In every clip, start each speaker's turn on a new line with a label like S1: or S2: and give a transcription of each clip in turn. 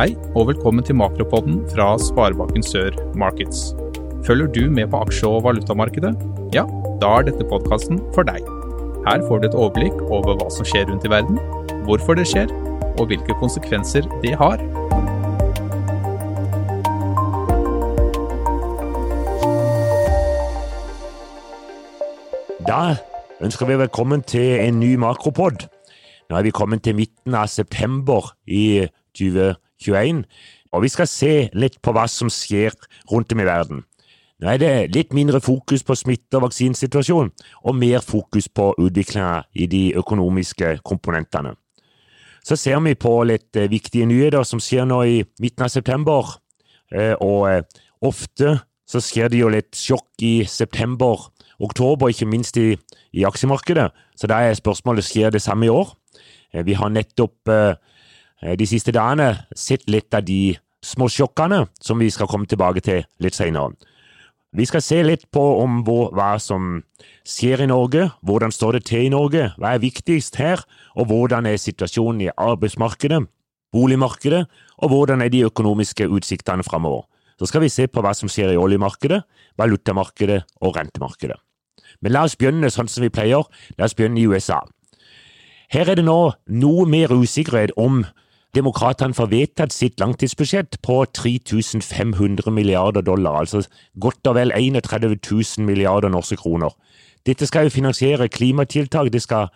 S1: Hei, og velkommen til Makropodden fra Sparebanken Sør Markets. Følger du med på aksje- og valutamarkedet? Ja, da er dette podkasten for deg. Her får du et overblikk over hva som skjer rundt i verden, hvorfor det skjer, og hvilke konsekvenser det har.
S2: Da ønsker vi velkommen til en ny makropod. Nå er vi kommet til midten av september i 2021, og vi skal se litt på hva som skjer rundt om i verden. Nå er det litt mindre fokus på smitte- og vaksinesituasjonen, og mer fokus på utviklinga i de økonomiske komponentene. Så ser vi på litt eh, viktige nyheter som skjer nå i midten av september, eh, og eh, ofte så skjer det jo litt sjokk i september, oktober, ikke minst i, i aksjemarkedet. Så da er spørsmålet skjer det samme i år. Vi har nettopp de siste dagene sett litt av de små sjokkene som vi skal komme tilbake til litt senere. Vi skal se litt på om hva som skjer i Norge, hvordan står det til i Norge, hva er viktigst her, og hvordan er situasjonen i arbeidsmarkedet, boligmarkedet, og hvordan er de økonomiske utsiktene framover. Så skal vi se på hva som skjer i oljemarkedet, valutamarkedet og rentemarkedet. Men la oss begynne sånn som vi pleier, la oss begynne i USA. Her er det nå noe mer usikkerhet om Demokratene får vedtatt sitt langtidsbudsjett på 3500 milliarder dollar, altså godt og vel 31 000 milliarder norske kroner. Dette skal jo finansiere klimatiltak, det skal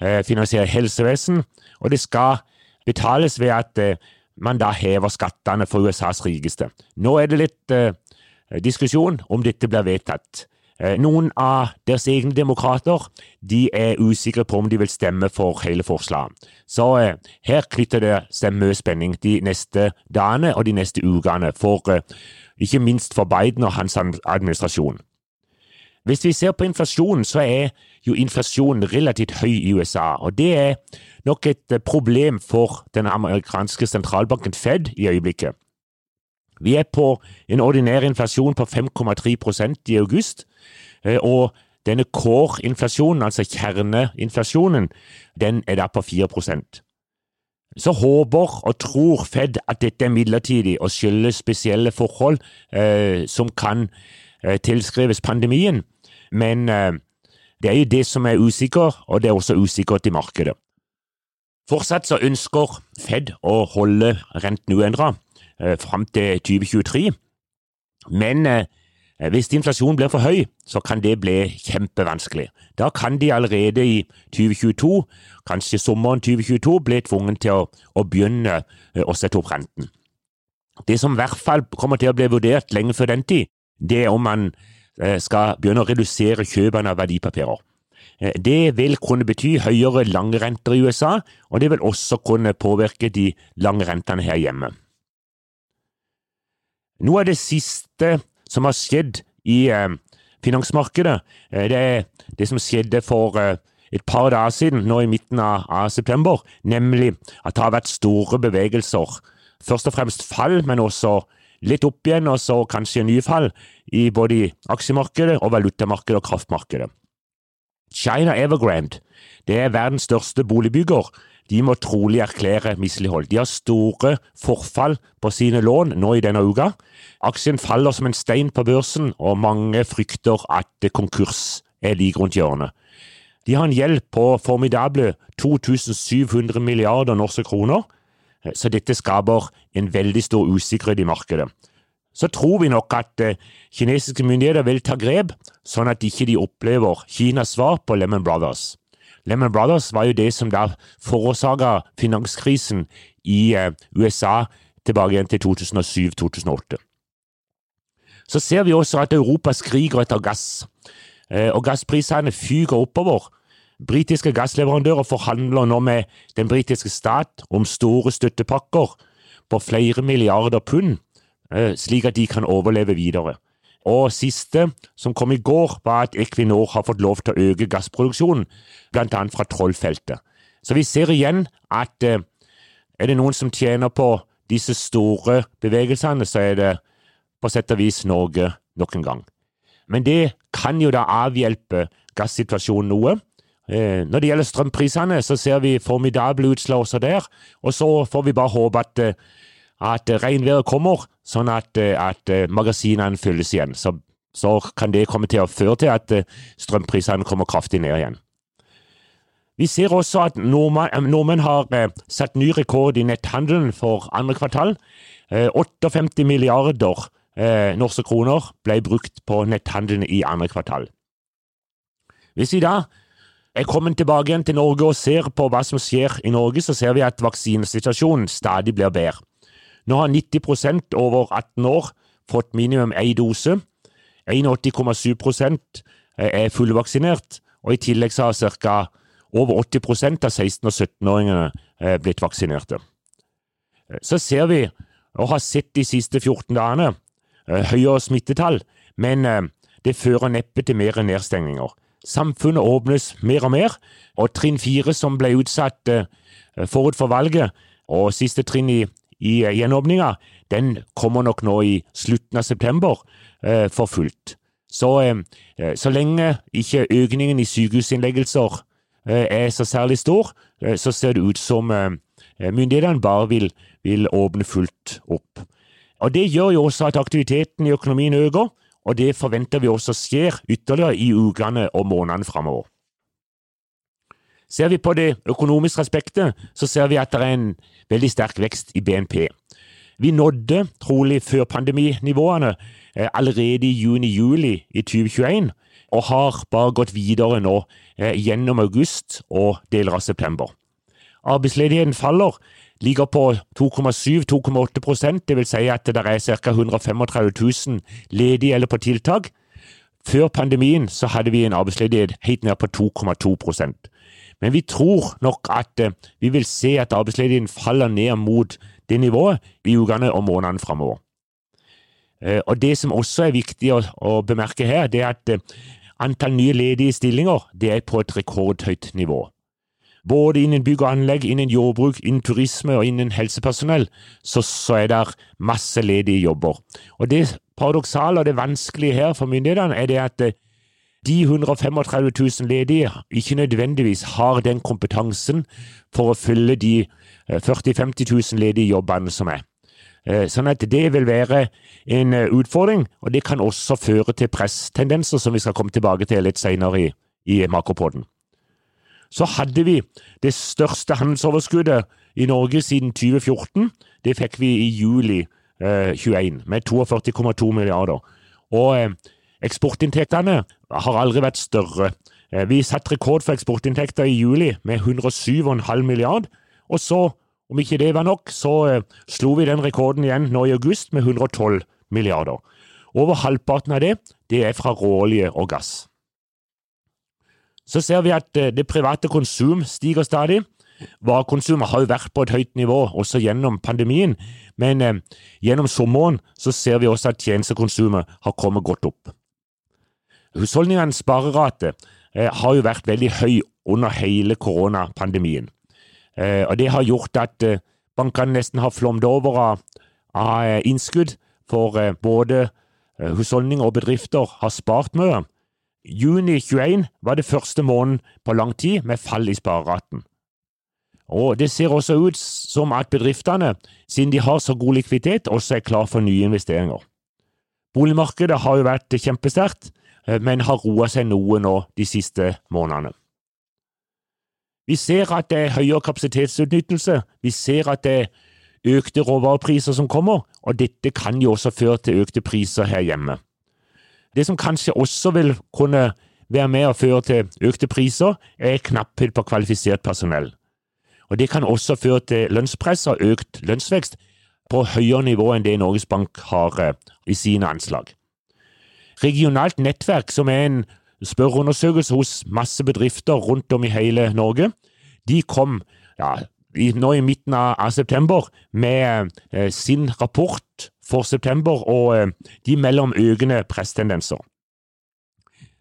S2: eh, finansiere helsevesen, og det skal betales ved at eh, man da hever skattene for USAs rikeste. Nå er det litt eh, diskusjon om dette blir vedtatt. Eh, noen av deres egne demokrater de er usikre på om de vil stemme for hele forslaget. Så eh, her knytter det seg mye spenning de neste dagene og de neste ukene, eh, ikke minst for Biden og hans administrasjon. Hvis vi ser på inflasjonen, så er jo inflasjonen relativt høy i USA, og det er nok et problem for den amerikanske sentralbanken Fed i øyeblikket. Vi er på en ordinær inflasjon på 5,3% i august, eh, og denne core-inflasjonen, altså kjerneinflasjonen, den er da på 4% Så håper og tror Fed at dette er midlertidig og skyldes spesielle forhold eh, som kan eh, tilskrives pandemien, men eh, det er jo det som er usikker, og det er også usikkert i markedet. Fortsatt så ønsker Fed å holde renten uendret eh, fram til 2023, men eh, hvis inflasjonen blir for høy, så kan det bli kjempevanskelig. Da kan de allerede i 2022, kanskje sommeren 2022, bli tvunget til å, å begynne eh, å sette opp renten. Det som i hvert fall kommer til å bli vurdert lenge før den tid, det er om man skal begynne å redusere kjøpene av verdipapirer. Det vil kunne bety høyere langrenter i USA, og det vil også kunne påvirke de lange rentene her hjemme. Noe av det siste som har skjedd i eh, finansmarkedet, eh, det er det som skjedde for eh, et par dager siden, nå i midten av, september, nemlig at det har vært store bevegelser. Først og fremst fall, men også litt opp igjen, og så kanskje nye fall i både aksjemarkedet og valutamarkedet og kraftmarkedet. China Evergrande det er verdens største boligbygger de må trolig erklære mislighold. De har store forfall på sine lån nå i denne uka. Aksjen faller som en stein på børsen, og mange frykter at konkurs er like rundt hjørnet. De har en gjeld på formidable 2700 milliarder norske kroner, så dette skaper en veldig stor usikkerhet i markedet. Så tror vi nok at eh, kinesiske myndigheter vil ta grep, sånn at de ikke opplever Kinas svar på Lemon Brothers. Lehman Brothers var jo det som da forårsaka finanskrisen i eh, USA tilbake igjen til 2007-2008. Så ser vi også at Europa skriker etter gass, eh, og gassprisene fyker oppover. Britiske gassleverandører forhandler nå med den britiske stat om store støttepakker på flere milliarder pund, eh, slik at de kan overleve videre. Og siste, som kom i går, var at Equinor har fått lov til å øke gassproduksjonen, blant annet fra Trollfeltet. Så vi ser igjen at eh, er det noen som tjener på disse store bevegelsene, så er det på sett og vis Norge nok en gang. Men det kan jo da avhjelpe gassituasjonen noe. Eh, når det gjelder strømprisene, så ser vi formidable utslag også der, og så får vi bare håpe at, eh, at regnværet kommer, sånn at, at magasinene fylles igjen. Så, så, kan det komme til å føre til at strømprisene kommer kraftig ned igjen. Vi ser også at nordmenn, nordmenn har satt ny rekord i netthandelen for andre kvartal. 58 milliarder norske kroner ble brukt på netthandelen i andre kvartal. Hvis vi da er kommet tilbake igjen til Norge og ser på hva som skjer i Norge, så ser vi at vaksinesituasjonen stadig blir bedre. Nå har 90% over 18 år fått minimum én dose. 81,7% er fullvaksinert, og i tillegg har ca. over 80 av 16- og 17-åringene eh, blitt vaksinerte. Så ser vi, og har sett de siste 14 dagene, eh, høyere smittetall, men eh, det fører neppe til mer nedstengninger. Samfunnet åpnes mer og mer, og trinn fire, som ble utsatt eh, forut for valget, og siste trinn i, i eh, gjenåpninga, den kommer nok nå i slutten av september eh, for fullt. Så, så lenge ikke økningen i sykehusinnleggelser er så særlig stor, så ser det ut som myndighetene bare vil, vil åpne fullt opp. Og Det gjør jo også at aktiviteten i økonomien øker, og det forventer vi også skjer ytterligere i ukene og månedene framover. Ser vi på det økonomiske aspektet, så ser vi at det er en veldig sterk vekst i BNP. Vi nådde trolig før pandeminivåene eh, allerede i juni-juli i 2021, og har bare gått videre nå eh, gjennom august og deler av september. Arbeidsledigheten faller, ligger på 2,7-2,8% det vil si at det er ca. 135 000 ledige eller på tiltak. Før pandemien så hadde vi en arbeidsledighet helt ned på 2,2% Men vi tror nok at eh, vi vil se at arbeidsledigheten faller ned mot det nivået i ukene og månedene framover. Eh, og Det som også er viktig å, å bemerke her, det er at eh, antall nye ledige stillinger det er på et rekordhøyt nivå. Både innen bygg og anlegg, innen jordbruk, innen turisme og innen helsepersonell, så, så er det masse ledige jobber. Og Det paradoksale og det vanskelige her for myndighetene er det at eh, de 135 000 ledige ikke nødvendigvis har den kompetansen for å fylle de 40 000-50 000 ledige jobbene som er. Eh, sånn at det vil være en eh, utfordring, og det kan også føre til presstendenser, som vi skal komme tilbake til litt senere i, i makropoden så hadde vi det største handelsoverskuddet i Norge siden 2014. Det fikk vi i juli eh, 21, med 42,2 milliarder. Og eh, eksportinntektene har aldri vært større. Eh, vi satte rekord for eksportinntekter i juli med 107,5 milliard, og så, om ikke det var nok, så eh, slo vi den rekorden igjen nå i august med 112 milliarder. Over halvparten av det, det er fra råolje og gass. Så ser vi at eh, det private konsum stiger stadig. Varekonsumet har jo vært på et høyt nivå også gjennom pandemien, men eh, gjennom sommeren så ser vi også at tjenestekonsumet har kommet godt opp. Husholdningenes sparerate eh, har jo vært veldig høy under hele koronapandemien, eh, og det har gjort at eh, bankene nesten har flommet over av, av eh, innskudd, for både husholdninger og bedrifter har spart mye. Juni 21 var det første måneden på lang tid med fall i spareraten. Og Det ser også ut som at bedriftene, siden de har så god likviditet, også er klar for nye investeringer. Boligmarkedet har jo vært kjempesterkt, eh, men har roa seg noe nå de siste månedene. Vi ser at det er høyere kapasitetsutnyttelse, vi ser at det er økte råvarepriser som kommer, og dette kan jo også føre til økte priser her hjemme. Det som kanskje også vil kunne være med å føre til økte priser, er knapphet på kvalifisert personell. Og Det kan også føre til lønnspress og økt lønnsvekst på høyere nivå enn det Norges Bank har eh, i sine anslag. Regionalt nettverk, som er en spørreundersøkelse hos masse bedrifter rundt om i hele Norge, de kom ja, nå i midten av september med eh, sin rapport for september, og eh, de melder økende presstendenser.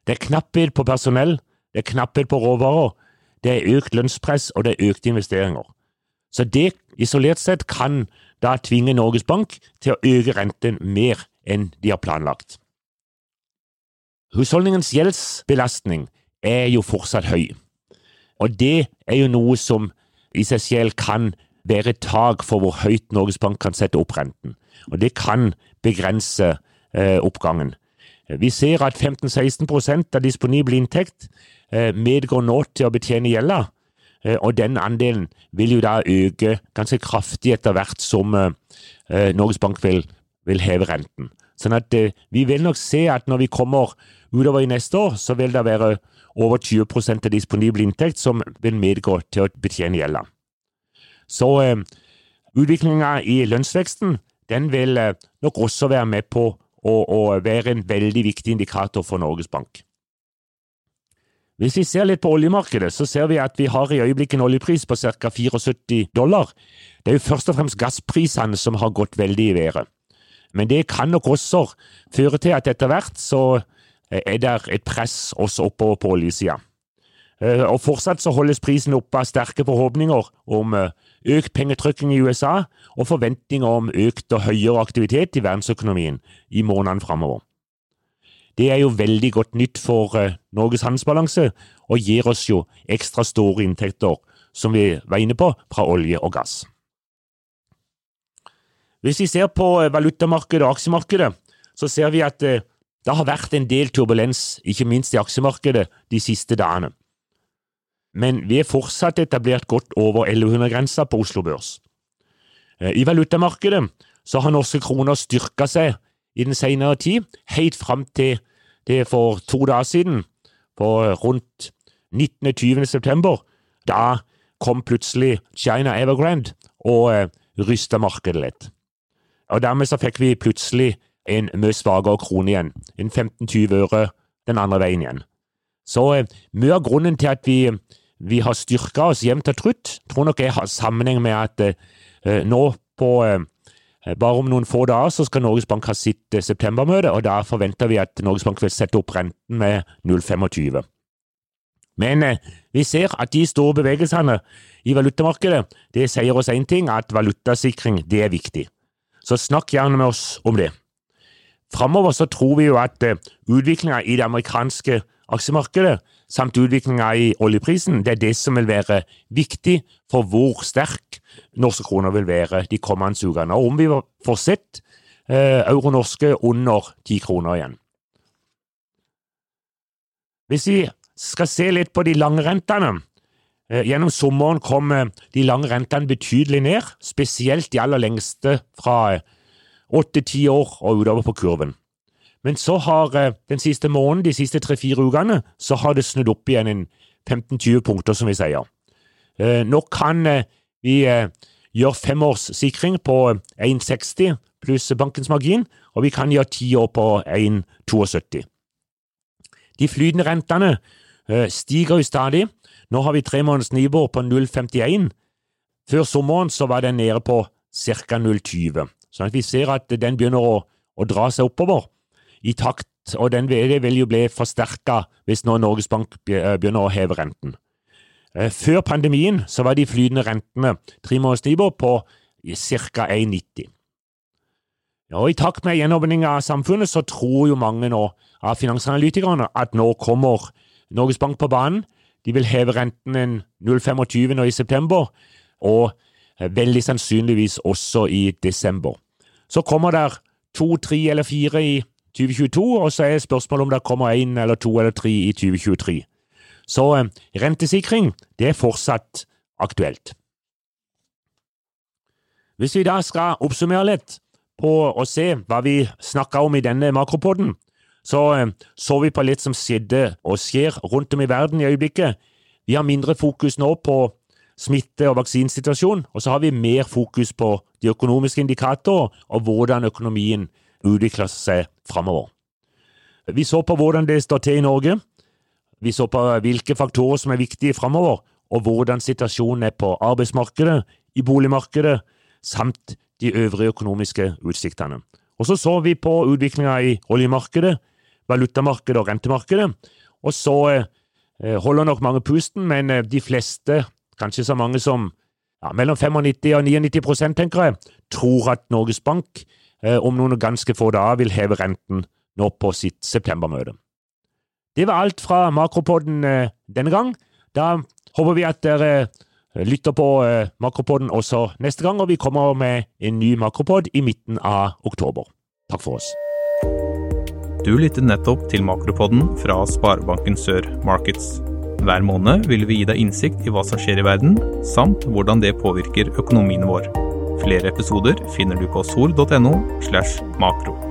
S2: Det er knapphet på personell, det er knapphet på råvarer, det er økt lønnspress og det er økte investeringer. Så det isolert sett kan da tvinge Norges Bank til å øke renten mer enn de har planlagt. Husholdningens gjeldsbelastning er jo fortsatt høy, og det er jo noe som i seg selv kan være et tak for hvor høyt Norges Bank kan sette opp renten. Og det kan begrense eh, oppgangen. Vi ser at 15-16 av disponibel inntekt medgår nå til å betjene gjelda. Eh, og den andelen vil jo da øke ganske kraftig etter hvert som eh, eh, Norges Bank vil, vil heve renten. Sånn at vi vil nok se at når vi kommer utover i neste år, så vil det være over 20% av disponibel inntekt som vil medgå til å betjene gjelda. Så eh, utviklinga i lønnsveksten den vil eh, nok også være med på å, å, være en veldig viktig indikator for Norges Bank. Hvis vi ser litt på oljemarkedet, så ser vi at vi har i øyeblikket en oljepris på ca. 74 dollar. Det er jo først og fremst gassprisene som har gått veldig i været. Men det kan nok også føre til at etter hvert så er det et press også oppover på oljesida. Eh, og fortsatt så holdes prisen oppe av sterke forhåpninger om eh, økt pengetrykking i USA og forventninger om økt og høyere aktivitet i verdensøkonomien i månedene framover. Det er jo veldig godt nytt for eh, Norges handelsbalanse og gir oss jo ekstra store inntekter, som vi var inne på, fra olje og gass. Hvis vi ser på valutamarkedet og aksjemarkedet, så ser vi at det har vært en del turbulens, ikke minst i aksjemarkedet, de siste dagene. Men vi er fortsatt etablert godt over 1100-grensa på Oslo Børs. Eh, I valutamarkedet så har norske kroner styrka seg i den senere tid, helt fram til det for to dager siden, på rundt 19.-20. september. Da kom plutselig China Evergrande og eh, rysta markedet litt. Og Dermed så fikk vi plutselig en mye svakere krone igjen, en 15-20 øre den andre veien igjen. Så eh, mye av grunnen til at vi, vi har styrka oss jevnt og trutt, tror nok jeg har sammenheng med at eh, nå på eh, bare om noen få dager så skal Norges Bank ha sitt eh, septembermøte, og da forventer vi at Norges Bank vil sette opp renten med 0,25. Men eh, vi ser at de store bevegelsene i valutamarkedet det sier oss én ting, at valutasikring det er viktig. Så snakk gjerne med oss om det. Framover tror vi jo at utviklinga i det amerikanske aksjemarkedet samt utviklinga i oljeprisen det er det som vil være viktig for hvor sterk norske kroner vil være de kommende ukene. Om vi får sett eh, euro norske under ti kroner igjen. Hvis vi skal se litt på de lange rentene eh, Gjennom sommeren kom de lange rentene betydelig ned, spesielt de aller lengste fra åtte-ti år og utover på kurven. Men så har eh, den siste måneden, de siste tre-fire ukene, så har det snudd opp igjen en 15-20 punkter, som vi sier. Eh, nå kan eh, vi gjør femårssikring på 1,60 pluss bankens margin, og vi kan gjøre ti år på 1,72. De flytende rentene stiger jo stadig. Nå har vi tre måneders nivå på 0,51. Før sommeren så var den nede på ca. 0,20. Sånn at vi ser at den begynner å, å dra seg oppover i takt, og den vil, jo bli forsterka hvis nå Norges Bank eh, begynner å heve renten. Eh, før pandemien så var de flytende rentene tremånedersnivå på ca. 1,90. Og I takt med gjenåpning av samfunnet så tror jo mange nå av finansanalytikerne at nå kommer Norges Bank på banen. De vil heve renten en 0,25 nå i september, og Eh, veldig sannsynligvis også i desember. Så kommer der to, tre eller fire i 2022, og så er spørsmålet om det kommer én eller to eller tre i 2023. Så eh, rentesikring, det er fortsatt aktuelt. Hvis vi da skal oppsummere litt på å se hva vi snakka om i denne makropoden, så eh, så vi på litt som skjedde og skjer rundt om i verden i øyeblikket. Vi har mindre fokus nå på smitte- og vaksinesituasjonen, og så har vi mer fokus på de økonomiske indikatorer og hvordan økonomien utvikler seg framover. Vi så på hvordan det står til i Norge, vi så på hvilke faktorer som er viktige framover, og hvordan situasjonen er på arbeidsmarkedet, i boligmarkedet, samt de øvrige økonomiske utsiktene. Og så så vi på utviklinga i oljemarkedet, valutamarkedet og rentemarkedet, og så eh, holder nok mange pusten, men eh, de fleste kanskje så mange som ja, mellom 95 og 99 tenker jeg, tror at Norges Bank eh, om noen ganske få dager vil heve renten nå på sitt septembermøte. Det var alt fra Makropodden eh, denne gang. Da håper vi at dere lytter på eh, Makropodden også neste gang, og vi kommer med en ny Makropod i midten av oktober. Takk for oss.
S1: Du lyttet nettopp til Makropodden fra Sparebanken Sør Markets. Hver måned vil vi gi deg innsikt i hva som skjer i verden, samt hvordan det påvirker økonomien vår. Flere episoder finner du på sol.no slash makro.